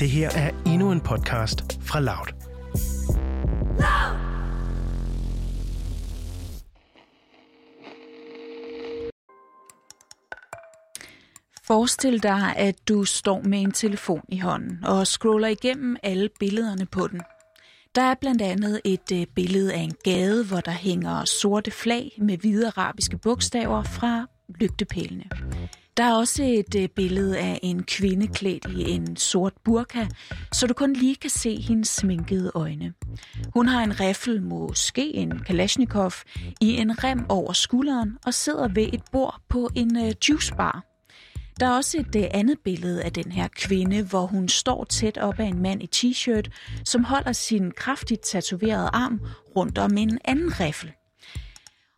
Det her er endnu en podcast fra Loud. Forestil dig, at du står med en telefon i hånden og scroller igennem alle billederne på den. Der er blandt andet et øh, billede af en gade, hvor der hænger sorte flag med hvide arabiske bogstaver fra lygtepælene. Der er også et øh, billede af en kvinde klædt i en sort burka, så du kun lige kan se hendes sminkede øjne. Hun har en riffel, måske en Kalashnikov, i en rem over skulderen og sidder ved et bord på en øh, juicebar. Der er også et øh, andet billede af den her kvinde, hvor hun står tæt op af en mand i t-shirt, som holder sin kraftigt tatoverede arm rundt om en anden riffel.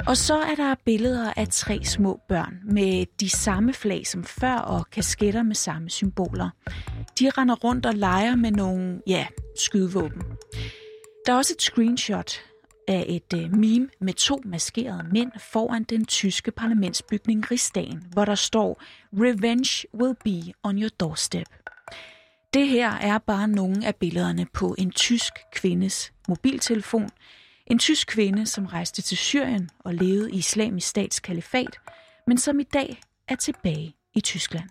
Og så er der billeder af tre små børn med de samme flag som før og kasketter med samme symboler. De render rundt og leger med nogle, ja, skydevåben. Der er også et screenshot af et øh, meme med to maskerede mænd foran den tyske parlamentsbygning Rigsdagen, hvor der står Revenge will be on your doorstep. Det her er bare nogle af billederne på en tysk kvindes mobiltelefon. En tysk kvinde, som rejste til Syrien og levede i islamisk stats kalifat, men som i dag er tilbage i Tyskland.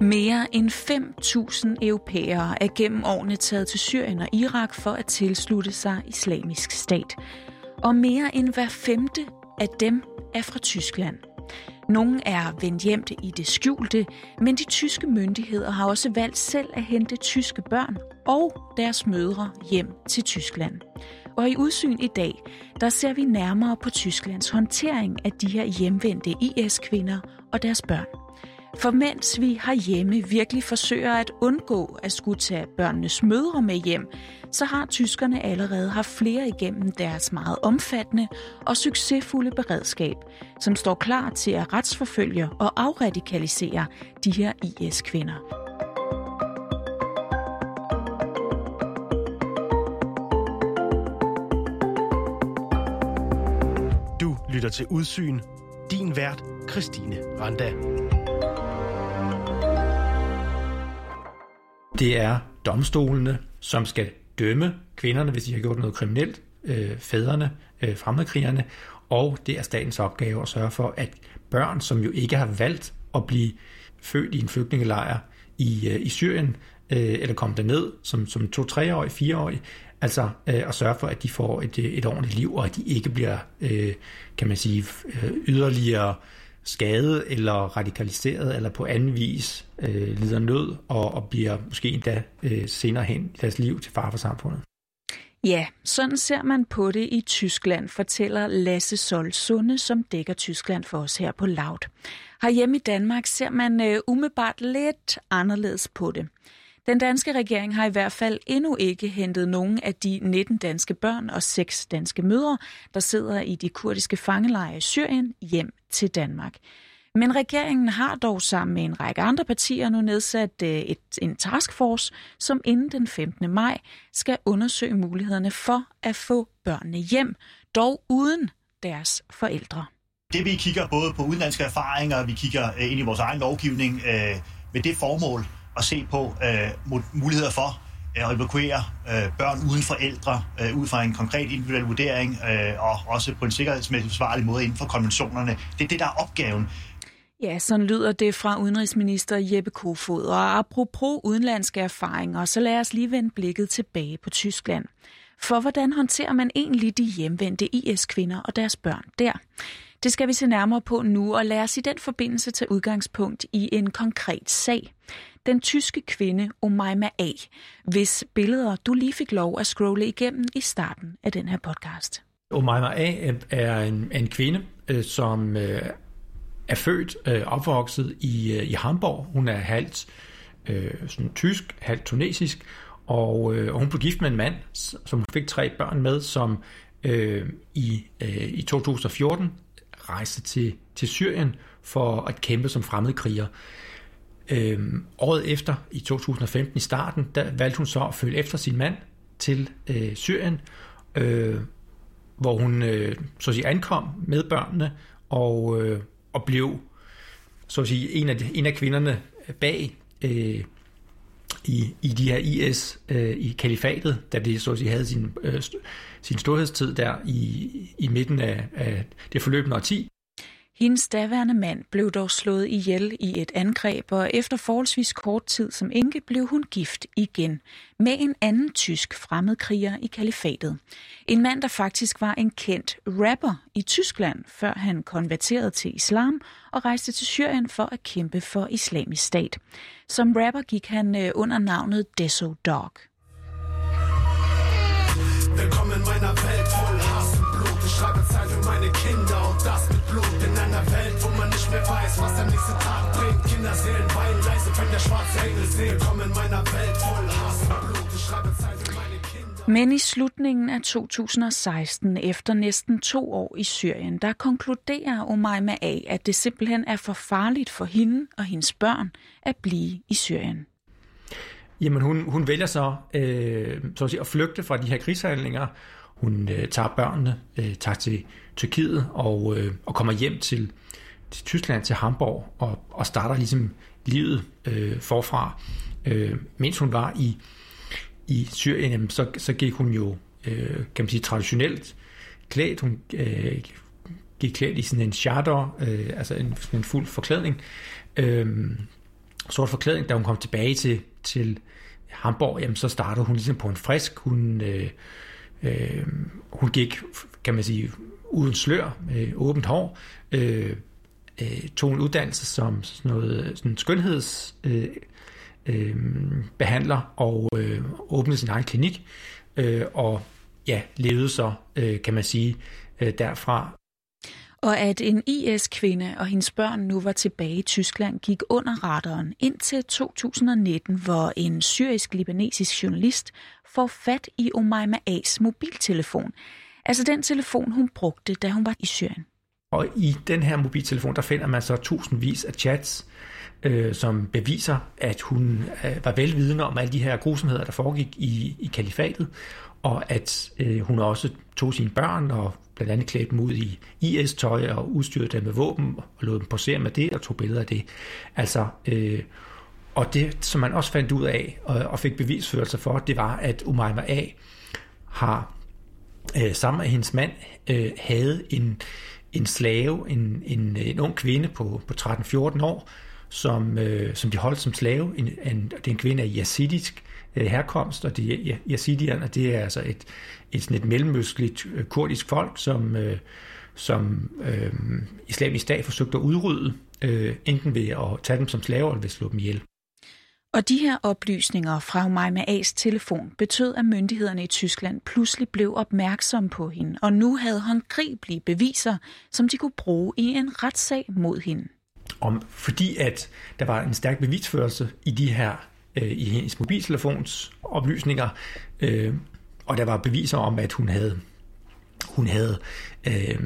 Mere end 5.000 europæere er gennem årene taget til Syrien og Irak for at tilslutte sig islamisk stat. Og mere end hver femte af dem er fra Tyskland. Nogle er vendt hjem i det skjulte, men de tyske myndigheder har også valgt selv at hente tyske børn og deres mødre hjem til Tyskland. Og i udsyn i dag, der ser vi nærmere på Tysklands håndtering af de her hjemvendte IS-kvinder og deres børn. For mens vi herhjemme virkelig forsøger at undgå at skulle tage børnenes mødre med hjem, så har tyskerne allerede haft flere igennem deres meget omfattende og succesfulde beredskab, som står klar til at retsforfølge og afradikalisere de her IS-kvinder. Du lytter til Udsyn. Din vært, Christine Randa. Det er domstolene, som skal dømme kvinderne, hvis de har gjort noget kriminelt, øh, fædrene, øh, fremmedkrigerne, og det er statens opgave at sørge for, at børn, som jo ikke har valgt at blive født i en flygtningelejr i, øh, i Syrien, øh, eller komme derned som, som to-treårige, fireårige, altså øh, at sørge for, at de får et, øh, et ordentligt liv, og at de ikke bliver, øh, kan man sige, øh, yderligere skadet eller radikaliseret eller på anden vis øh, lider nød og, og bliver måske endda øh, senere hen i deres liv til far for samfundet. Ja, sådan ser man på det i Tyskland, fortæller Lasse Sol Sunde, som dækker Tyskland for os her på Loud. Herhjemme i Danmark ser man øh, umiddelbart lidt anderledes på det. Den danske regering har i hvert fald endnu ikke hentet nogen af de 19 danske børn og 6 danske mødre, der sidder i de kurdiske fangelejre i Syrien, hjem til Danmark. Men regeringen har dog sammen med en række andre partier nu nedsat øh, et, en taskforce, som inden den 15. maj skal undersøge mulighederne for at få børnene hjem, dog uden deres forældre. Det vi kigger både på udenlandske erfaringer, vi kigger øh, ind i vores egen lovgivning øh, med det formål at se på øh, muligheder for øh, at evakuere øh, børn uden forældre, øh, ud fra en konkret individuel vurdering, øh, og også på en sikkerhedsmæssigt forsvarlig måde inden for konventionerne. Det er det, der er opgaven. Ja, sådan lyder det fra udenrigsminister Jeppe Kofod. Og apropos udenlandske erfaringer, så lad os lige vende blikket tilbage på Tyskland. For hvordan håndterer man egentlig de hjemvendte IS-kvinder og deres børn der? Det skal vi se nærmere på nu, og lad os i den forbindelse tage udgangspunkt i en konkret sag. Den tyske kvinde Omaima A, hvis billeder du lige fik lov at scrolle igennem i starten af den her podcast. Omaima A er en, en kvinde, øh, som øh, er født og opvokset i, i Hamburg. Hun er halvt øh, sådan tysk, halvt tunesisk, og, øh, og hun blev gift med en mand, som hun fik tre børn med, som øh, i, øh, i 2014 rejste til, til Syrien for at kæmpe som fremmedkriger. Øhm, året efter, i 2015 i starten, der valgte hun så at følge efter sin mand til øh, Syrien, øh, hvor hun øh, så at sige, ankom med børnene, og, øh, og blev så at sige, en af, de, en af kvinderne bag øh, i, i de her IS øh, i kalifatet, da det så at sige havde sin, øh, sin storhedstid der i, i midten af, af det forløbende årti. Hendes daværende mand blev dog slået ihjel i et angreb, og efter forholdsvis kort tid som enke blev hun gift igen med en anden tysk fremmedkriger i kalifatet. En mand, der faktisk var en kendt rapper i Tyskland, før han konverterede til islam og rejste til Syrien for at kæmpe for islamisk stat. Som rapper gik han øh, under navnet Deso Dog. Willkommen meiner Welt voll Hass und Blut. Ich schreibe Zeit für meine Kinder und das mit Blut. In einer Welt, wo man nicht mehr weiß, was am nächsten Tag bringt. Kinderseelen weinen leise, wenn der schwarze Engel sehen. Willkommen in meiner Welt voll Hass und Blut. Ich schreibe Zeit. Men i slutningen af 2016, efter næsten to år i Syrien, der konkluderer Omaima A, at det simpelthen er for farligt for hende og hendes børn at blive i Syrien. Jamen hun, hun vælger så, øh, så at, sige, at flygte fra de her krigshandlinger. Hun øh, tager børnene, øh, tager til Tyrkiet og, øh, og kommer hjem til, til Tyskland, til Hamburg og, og starter ligesom livet øh, forfra. Øh, mens hun var i, i Syrien, jamen, så, så gik hun jo, øh, kan man sige, traditionelt klædt. Hun øh, gik klædt i sådan en charter, øh, altså en, en fuld forklædning. Øh, sort forklædning, da hun kom tilbage til, til Hamburg, jamen, så startede hun ligesom på en frisk. Hun, øh, øh, hun gik, kan man sige, uden slør, med åbent hår, øh, øh, tog en uddannelse som sådan noget sådan skønheds øh, øh, behandler og øh, åbnede sin egen klinik øh, og ja, levede så, øh, kan man sige, øh, derfra og at en IS-kvinde og hendes børn nu var tilbage i Tyskland, gik under radaren indtil 2019, hvor en syrisk-libanesisk journalist får fat i Omaima A's mobiltelefon. Altså den telefon, hun brugte, da hun var i Syrien. Og i den her mobiltelefon, der finder man så tusindvis af chats, øh, som beviser, at hun øh, var velvidende om alle de her grusomheder, der foregik i, i kalifatet, og at øh, hun også tog sine børn og blandt andet klædte dem ud i IS-tøj og udstyrede dem med våben og lod dem posere med det og tog billeder af det. Altså, øh, og det, som man også fandt ud af og, og fik bevisførelse for, det var, at Umayma A har øh, sammen med hendes mand øh, havde en, en slave, en, en, en ung kvinde på, på 13-14 år, som, øh, som de holdt som slave. En, en, det er en kvinde af yazidisk øh, herkomst, og de, yazidierne, det er altså et, et, sådan et mellemøstligt øh, kurdisk folk, som, øh, som øh, islamisk stat forsøgte at udrydde, øh, enten ved at tage dem som slaver eller ved at slå dem ihjel. Og de her oplysninger fra Umayma A's telefon betød, at myndighederne i Tyskland pludselig blev opmærksomme på hende, og nu havde håndgribelige beviser, som de kunne bruge i en retssag mod hende. Om, fordi at der var en stærk bevisførelse i de her øh, i hendes mobiltelefons oplysninger, øh, og der var beviser om, at hun havde hun havde øh,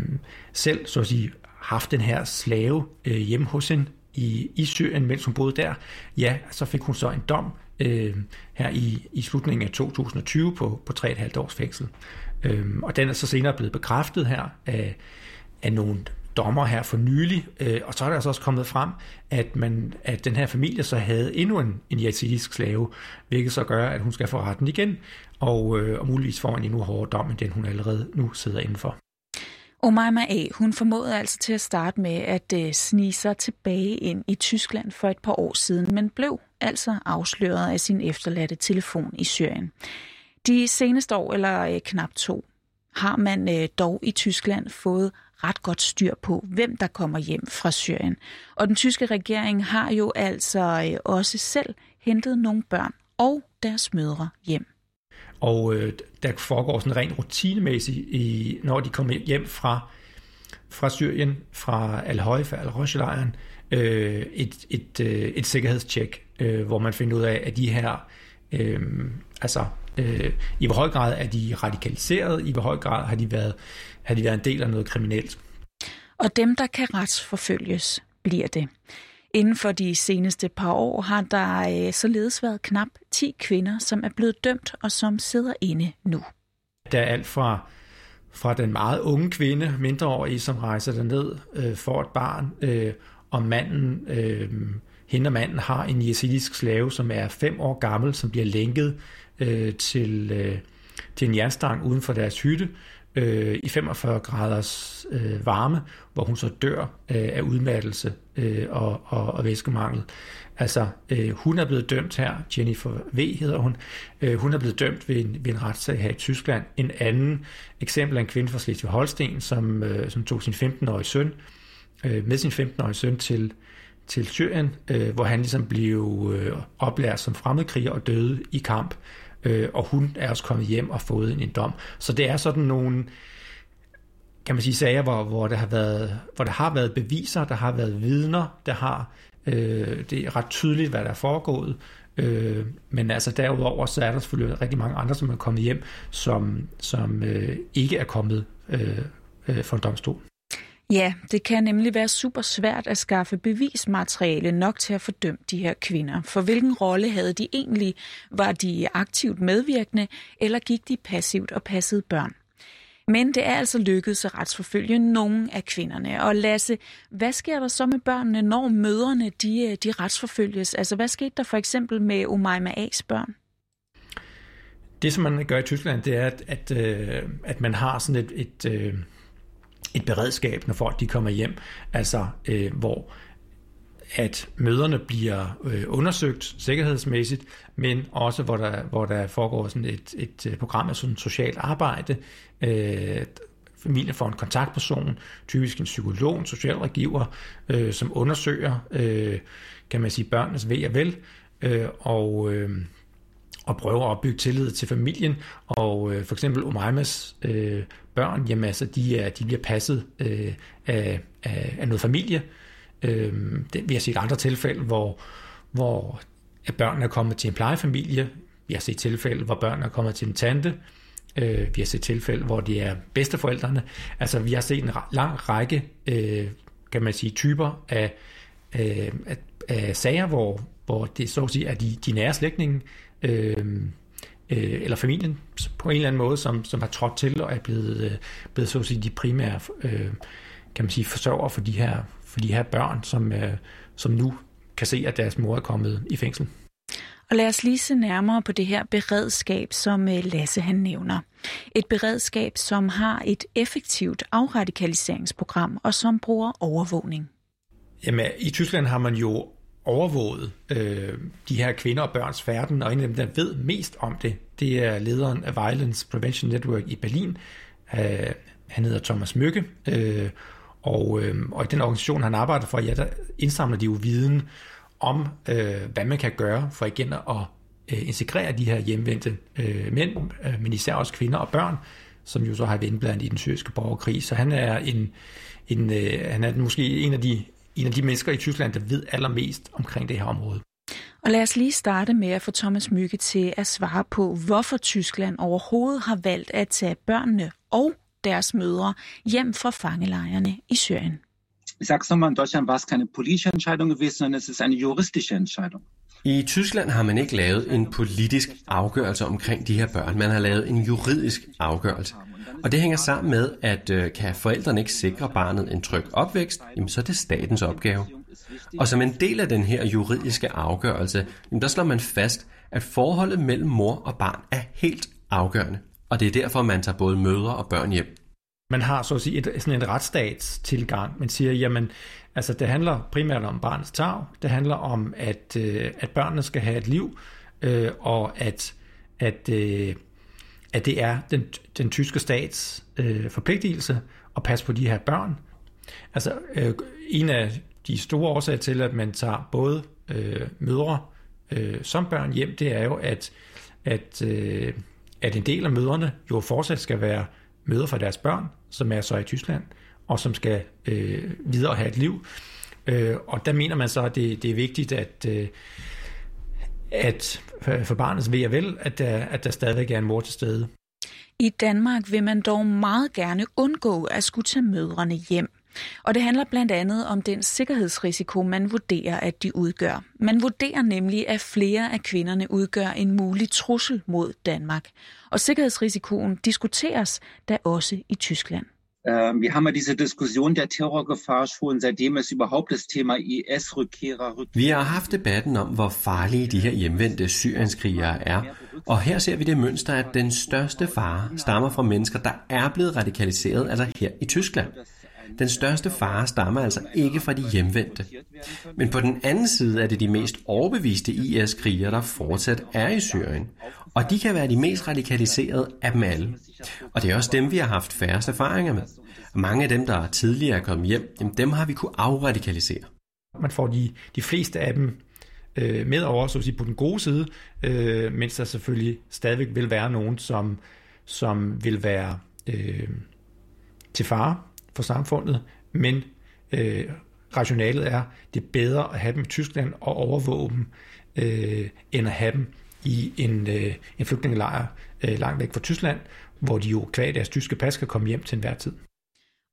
selv så at sige, haft den her slave øh, hjemme hos hende i, i Syrien, mens hun boede der. Ja, så fik hun så en dom øh, her i, i slutningen af 2020 på, på 3,5 års fængsel. Øh, og den er så senere blevet bekræftet her af, af nogle dommer her for nylig, øh, og så er der altså også kommet frem, at, man, at den her familie så havde endnu en, en yazidisk slave, hvilket så gør, at hun skal få retten igen, og, øh, og muligvis får en endnu hårdere dom, end den hun allerede nu sidder indenfor. Omaima A. hun formåede altså til at starte med at øh, snige sig tilbage ind i Tyskland for et par år siden, men blev altså afsløret af sin efterladte telefon i Syrien. De seneste år, eller øh, knap to, har man øh, dog i Tyskland fået ret godt styr på, hvem der kommer hjem fra Syrien. Og den tyske regering har jo altså øh, også selv hentet nogle børn og deres mødre hjem. Og øh, der foregår sådan rent rutinemæssigt, i, når de kommer hjem fra, fra Syrien, fra Al-Haifa, Al-Rojlejren, øh, et, et, øh, et sikkerhedstjek, øh, hvor man finder ud af, at de her, øh, altså øh, i hvor høj grad er de radikaliseret, i hvor høj grad har de været, har de været en del af noget kriminelt. Og dem, der kan retsforfølges, bliver det. Inden for de seneste par år har der øh, således været knap 10 kvinder, som er blevet dømt og som sidder inde nu. Der er alt fra, fra den meget unge kvinde, mindreårige, som rejser derned, øh, for et barn, øh, og manden, øh, hende og manden har en jesidisk slave, som er fem år gammel, som bliver lænket øh, til, øh, til en jernstang uden for deres hytte, øh, i 45 graders øh, varme, hvor hun så dør øh, af udmattelse øh, og, og, og væskemangel. Altså, øh, hun er blevet dømt her, Jennifer V. hedder hun, øh, hun er blevet dømt ved en, ved en retssag her i Tyskland. En anden eksempel er en kvinde fra Slesvig-Holsten, som, øh, som tog sin 15-årige søn, øh, med sin 15-årige søn til, til Syrien, øh, hvor han ligesom blev øh, oplært som fremmedkriger og døde i kamp øh, og hun er også kommet hjem og fået en, en dom. Så det er sådan nogle, kan man sige, sager, hvor, hvor, der har været, hvor der har været beviser, der har været vidner, der har, øh, det er ret tydeligt, hvad der er foregået, øh, men altså derudover, så er der selvfølgelig rigtig mange andre, som er kommet hjem, som, som øh, ikke er kommet øh, øh, for en domstol. Ja, det kan nemlig være super svært at skaffe bevismateriale nok til at fordømme de her kvinder. For hvilken rolle havde de egentlig? Var de aktivt medvirkende, eller gik de passivt og passede børn? Men det er altså lykkedes at retsforfølge nogle af kvinderne. Og Lasse, hvad sker der så med børnene, når mødrene de, øh, de retsforfølges? Altså, hvad skete der for eksempel med Umayma A's børn? Det, som man gør i Tyskland, det er, at, at, øh, at man har sådan et, et, øh, et beredskab, når folk de kommer hjem, altså øh, hvor at møderne bliver øh, undersøgt sikkerhedsmæssigt, men også hvor der, hvor der foregår sådan et, et øh, program af sådan socialt arbejde. Øh, familien får en kontaktperson, typisk en psykolog, en socialrådgiver, øh, som undersøger, øh, kan man sige, børnenes ved og vel, øh, og, øh, og prøver at opbygge tillid til familien. Og øh, for eksempel Omaimas øh, børn, jamen altså, de, er, de bliver passet øh, af, af, af noget familie. Øh, det, vi har set andre tilfælde, hvor, hvor at børnene er kommet til en plejefamilie. Vi har set tilfælde, hvor børnene er kommet til en tante. Øh, vi har set tilfælde, hvor de er bedsteforældrene. Altså, vi har set en lang række, øh, kan man sige, typer af, øh, af, af sager, hvor, hvor det så at sige er de, de nære slægtninge, øh, øh, eller familien på en eller anden måde, som, som har trådt til og er blevet, øh, blevet så at sige, de primære øh, kan man sige, forsørger for de her, for de her børn, som, øh, som nu kan se, at deres mor er kommet i fængsel. Og lad os lige se nærmere på det her beredskab, som øh, Lasse han nævner. Et beredskab, som har et effektivt afradikaliseringsprogram og som bruger overvågning. Jamen, i Tyskland har man jo overvåget øh, de her kvinder og børns færden, og en af dem, der ved mest om det, det er lederen af Violence Prevention Network i Berlin. Øh, han hedder Thomas Møkke, øh, og, øh, og i den organisation, han arbejder for, ja, der indsamler de jo viden om, øh, hvad man kan gøre for igen at øh, integrere de her hjemvendte øh, mænd, øh, men især også kvinder og børn, som jo så har været indblandet i den syriske borgerkrig. Så han er en, en øh, han er måske en af de en af de mennesker i Tyskland, der ved allermest omkring det her område. Og lad os lige starte med at få Thomas Mygge til at svare på, hvorfor Tyskland overhovedet har valgt at tage børnene og deres mødre hjem fra fangelejrene i Syrien. Ich sag's nochmal, in Deutschland war es keine politische Entscheidung gewesen, sondern es ist eine juristische Entscheidung. I Tyskland har man ikke lavet en politisk afgørelse omkring de her børn. Man har lavet en juridisk afgørelse. Og det hænger sammen med, at øh, kan forældrene ikke sikre barnet en tryg opvækst, jamen så er det statens opgave. Og som en del af den her juridiske afgørelse, jamen der slår man fast, at forholdet mellem mor og barn er helt afgørende. Og det er derfor, man tager både mødre og børn hjem. Man har så at sige et, sådan en retsstatstilgang. Man siger, jamen, altså det handler primært om barnets tag. Det handler om, at, øh, at børnene skal have et liv, øh, og at, at øh, at det er den, den tyske stats øh, forpligtelse at passe på de her børn. Altså øh, en af de store årsager til, at man tager både øh, mødre øh, som børn hjem, det er jo, at, at, øh, at en del af mødrene jo fortsat skal være mødre for deres børn, som er så i Tyskland, og som skal øh, videre have et liv. Øh, og der mener man så, at det, det er vigtigt, at, øh, at for barnets ved og vel, at der, at der stadigvæk er en mor til stede. I Danmark vil man dog meget gerne undgå at skulle tage mødrene hjem. Og det handler blandt andet om den sikkerhedsrisiko, man vurderer, at de udgør. Man vurderer nemlig, at flere af kvinderne udgør en mulig trussel mod Danmark. Og sikkerhedsrisikoen diskuteres da også i Tyskland. Ähm, wir haben ja diese Diskussion der Terrorgefahr schon seitdem es überhaupt das Thema IS-Rückkehrer... Vi har haft debatten om, hvor farlige de her hjemvendte syrienskrigere er, og her ser vi det mønster, at den største fare stammer fra mennesker, der er blevet radikaliseret, altså her i Tyskland. Den største fare stammer altså ikke fra de hjemvendte. Men på den anden side er det de mest overbeviste IS-krigere, der fortsat er i Syrien. Og de kan være de mest radikaliserede af dem alle. Og det er også dem, vi har haft færrest erfaringer med. Mange af dem, der tidligere er kommet hjem, jamen dem har vi kunne afradikalisere. Man får de, de fleste af dem øh, med over, så at sige, på den gode side, øh, mens der selvfølgelig stadigvæk vil være nogen, som, som vil være øh, til fare for samfundet, men øh, rationalet er, det er bedre at have dem i Tyskland og overvåge dem, øh, end at have dem i en, øh, en flygtningelejr øh, langt væk fra Tyskland, hvor de jo kvad deres tyske pas kan komme hjem til enhver tid.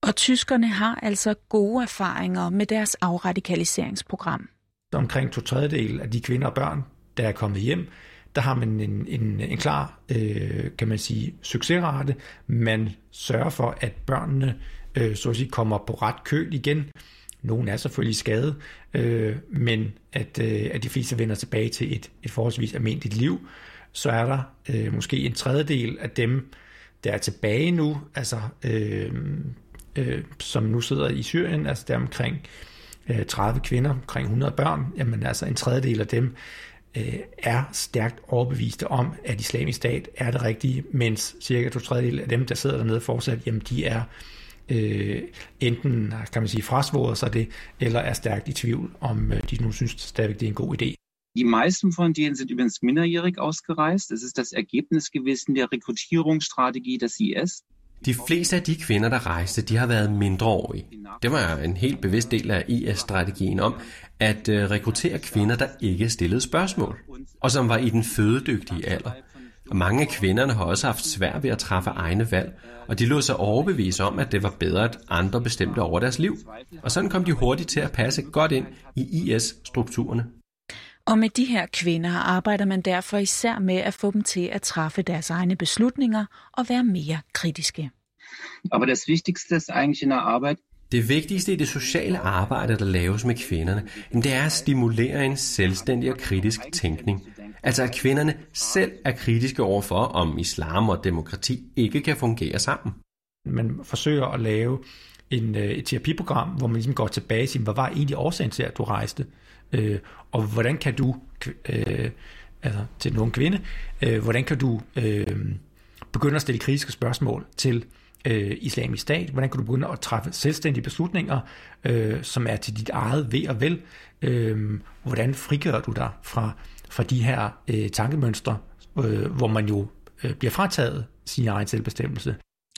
Og tyskerne har altså gode erfaringer med deres afradikaliseringsprogram. Omkring to tredjedel af de kvinder og børn, der er kommet hjem, der har man en, en, en klar, øh, kan man sige, succesrate. Man sørger for, at børnene øh, så at sige, kommer på ret køl igen. Nogle er selvfølgelig skadet, øh, men at, øh, at de fleste vender tilbage til et, et forholdsvis almindeligt liv. Så er der øh, måske en tredjedel af dem, der er tilbage nu, altså øh, øh, som nu sidder i Syrien, altså der omkring øh, 30 kvinder, omkring 100 børn, jamen altså en tredjedel af dem øh, er stærkt overbeviste om, at islamisk stat er det rigtige, mens cirka to tredjedel af dem, der sidder dernede fortsat, jamen de er øh, enten kan man sige frasvoret sig det, eller er stærkt i tvivl, om øh, de nu synes stadigvæk, det er en god idé. Die meisten von denen sind übrigens minderjährig ausgereist. Das ist das Ergebnis gewesen der Rekrutierungsstrategie des IS. De fleste af de kvinder, der rejste, de har været mindreårige. Det var en helt bevidst del af IS-strategien om at øh, rekruttere kvinder, der ikke stillede spørgsmål, og som var i den fødedygtige alder. Og mange af kvinderne har også haft svært ved at træffe egne valg, og de lod sig overbevise om, at det var bedre, at andre bestemte over deres liv. Og sådan kom de hurtigt til at passe godt ind i IS-strukturerne. Og med de her kvinder arbejder man derfor især med at få dem til at træffe deres egne beslutninger og være mere kritiske. Aber das Wichtigste ist eigentlich in der Arbeit, det vigtigste i det sociale arbejde, der laves med kvinderne, det er at stimulere en selvstændig og kritisk tænkning. Altså at kvinderne selv er kritiske overfor, om islam og demokrati ikke kan fungere sammen. Man forsøger at lave en, øh, et terapiprogram, hvor man ligesom går tilbage og siger, hvad var egentlig årsagen til, at du rejste? Øh, og hvordan kan du, øh, altså til nogen kvinde, øh, hvordan kan du øh, begynde at stille kritiske spørgsmål til øh, islamisk stat? Hvordan kan du begynde at træffe selvstændige beslutninger, øh, som er til dit eget ved og vel? Øh, hvordan frigør du dig fra, fra de her øh, tankemønstre, øh, hvor man jo øh, bliver frataget sin egen selvbestemmelse?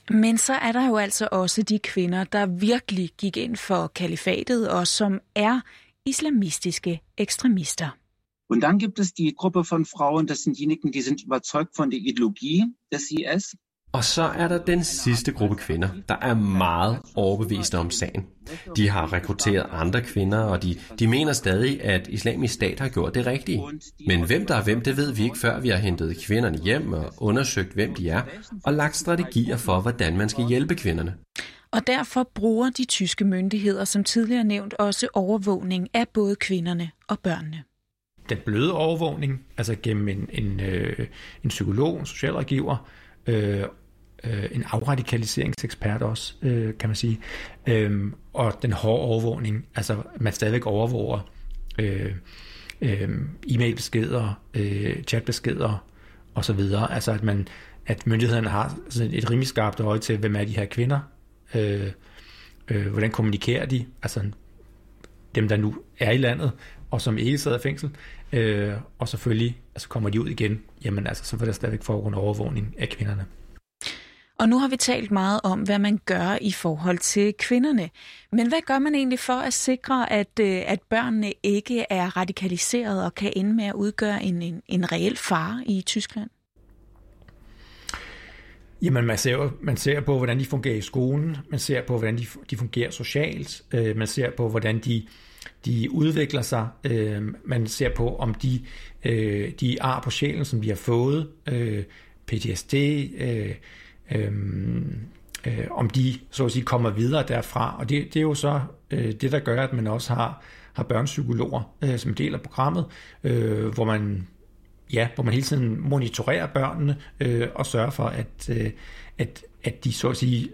Men så er der jo altså også de kvinder, der virkelig gik ind for kalifatet, og som er islamistiske ekstremister. Und dann gibt es die Gruppe von Frauen, das sind diejenigen, die sind überzeugt von der Ideologie des IS. Og så er der den sidste gruppe kvinder, der er meget overbeviste om sagen. De har rekrutteret andre kvinder, og de, de mener stadig, at islamisk stat har gjort det rigtige. Men hvem der er hvem, det ved vi ikke, før vi har hentet kvinderne hjem og undersøgt, hvem de er, og lagt strategier for, hvordan man skal hjælpe kvinderne. Og derfor bruger de tyske myndigheder, som tidligere nævnt, også overvågning af både kvinderne og børnene. Den bløde overvågning, altså gennem en, en, øh, en psykolog, en socialrådgiver, øh, øh, en afradikaliseringsekspert også, øh, kan man sige. Øh, og den hårde overvågning, altså man stadigvæk overvåger øh, øh, e-mailbeskeder, øh, chatbeskeder osv. Altså at man at myndighederne har sådan et rimelig skarpt øje til, hvem er de her kvinder, øh, øh, hvordan kommunikerer de, altså dem, der nu er i landet, og som ikke sidder i fængsel, øh, og selvfølgelig altså kommer de ud igen, jamen altså, så vil der stadigvæk foregå en overvågning af kvinderne. Og nu har vi talt meget om, hvad man gør i forhold til kvinderne. Men hvad gør man egentlig for at sikre, at, øh, at børnene ikke er radikaliseret og kan ende med at udgøre en, en, en reel fare i Tyskland? Jamen, man ser, man ser på, hvordan de fungerer i skolen, man ser på, hvordan de, de fungerer socialt, øh, man ser på, hvordan de, de udvikler sig, øh, man ser på, om de, øh, de ar på sjælen, som de har fået, øh, PTSD, øh, øh, øh, om de så at sige kommer videre derfra. Og det, det er jo så øh, det, der gør, at man også har, har børnepsykologer øh, som en del af programmet, øh, hvor man ja, hvor man hele tiden monitorerer børnene øh, og sørger for, at, øh, at, at de så at sige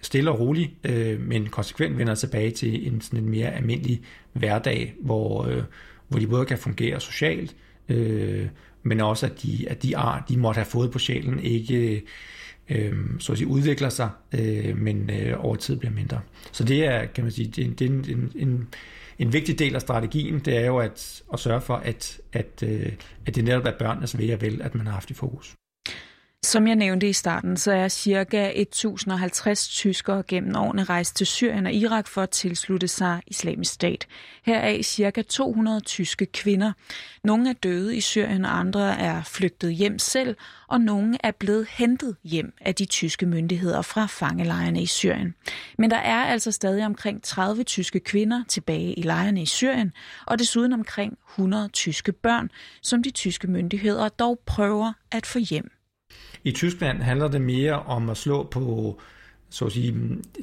stille og roligt, øh, men konsekvent vender tilbage til en, sådan en mere almindelig hverdag, hvor, øh, hvor de både kan fungere socialt, øh, men også at de, at de ar, de måtte have fået på sjælen, ikke øh, så at sige, udvikler sig, øh, men øh, over tid bliver mindre. Så det er, kan man sige, det er, det er en, en, en en vigtig del af strategien, det er jo at, at sørge for, at, at, øh, at det netop er børnenes ved og vel, at man har haft i fokus. Som jeg nævnte i starten, så er ca. 1050 tyskere gennem årene rejst til Syrien og Irak for at tilslutte sig islamisk stat. Heraf ca. 200 tyske kvinder. Nogle er døde i Syrien, og andre er flygtet hjem selv, og nogle er blevet hentet hjem af de tyske myndigheder fra fangelejrene i Syrien. Men der er altså stadig omkring 30 tyske kvinder tilbage i lejrene i Syrien, og desuden omkring 100 tyske børn, som de tyske myndigheder dog prøver at få hjem. I Tyskland handler det mere om at slå på så at sige,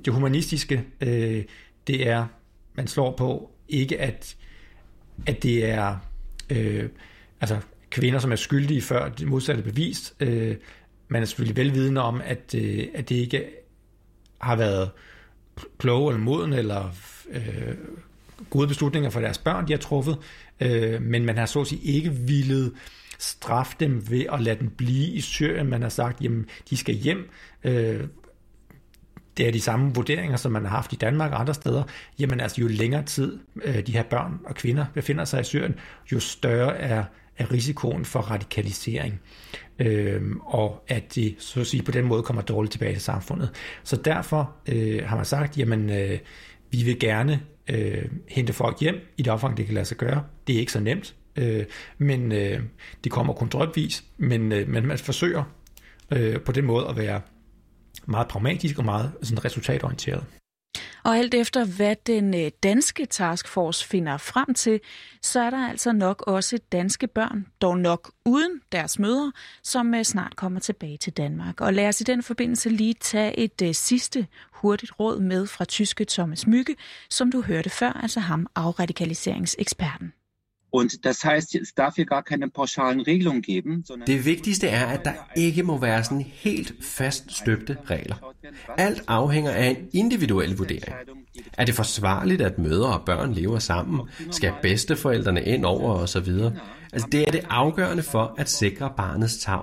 det humanistiske. Øh, det er, man slår på ikke at, at det er øh, altså kvinder, som er skyldige før det modsatte bevist. Øh, man er selvfølgelig velvidende om, at, øh, at det ikke har været kloge eller moden eller øh, gode beslutninger for deres børn, de har truffet, øh, men man har så at sige ikke villet straffe dem ved at lade dem blive i Syrien. Man har sagt, jamen, de skal hjem. Øh, det er de samme vurderinger, som man har haft i Danmark og andre steder. Jamen altså, jo længere tid øh, de her børn og kvinder befinder sig i Syrien, jo større er, er risikoen for radikalisering. Øh, og at de så at sige, på den måde kommer dårligt tilbage til samfundet. Så derfor øh, har man sagt, jamen øh, vi vil gerne øh, hente folk hjem i det omfang, det kan lade sig gøre. Det er ikke så nemt. Øh, men øh, de kommer kun drøbvis, men, øh, men man forsøger øh, på den måde at være meget pragmatisk og meget sådan resultatorienteret. Og alt efter hvad den øh, danske taskforce finder frem til, så er der altså nok også danske børn, dog nok uden deres mødre, som øh, snart kommer tilbage til Danmark. Og lad os i den forbindelse lige tage et uh, sidste hurtigt råd med fra tyske Thomas Mygge, som du hørte før, altså ham afradikaliseringseksperten. Und das heißt, es darf hier gar keine pauschalen Regelungen geben. Det vigtigste er, at der ikke må være sådan helt fast støbte regler. Alt afhænger af en individuel vurdering. Er det forsvarligt, at mødre og børn lever sammen? Skal bedsteforældrene ind over og så videre? Altså, det er det afgørende for at sikre barnets tag.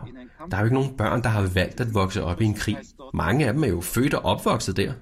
Der er jo ikke nogen børn, der har valgt at vokse op i en krig. Mange af dem er jo født og opvokset der.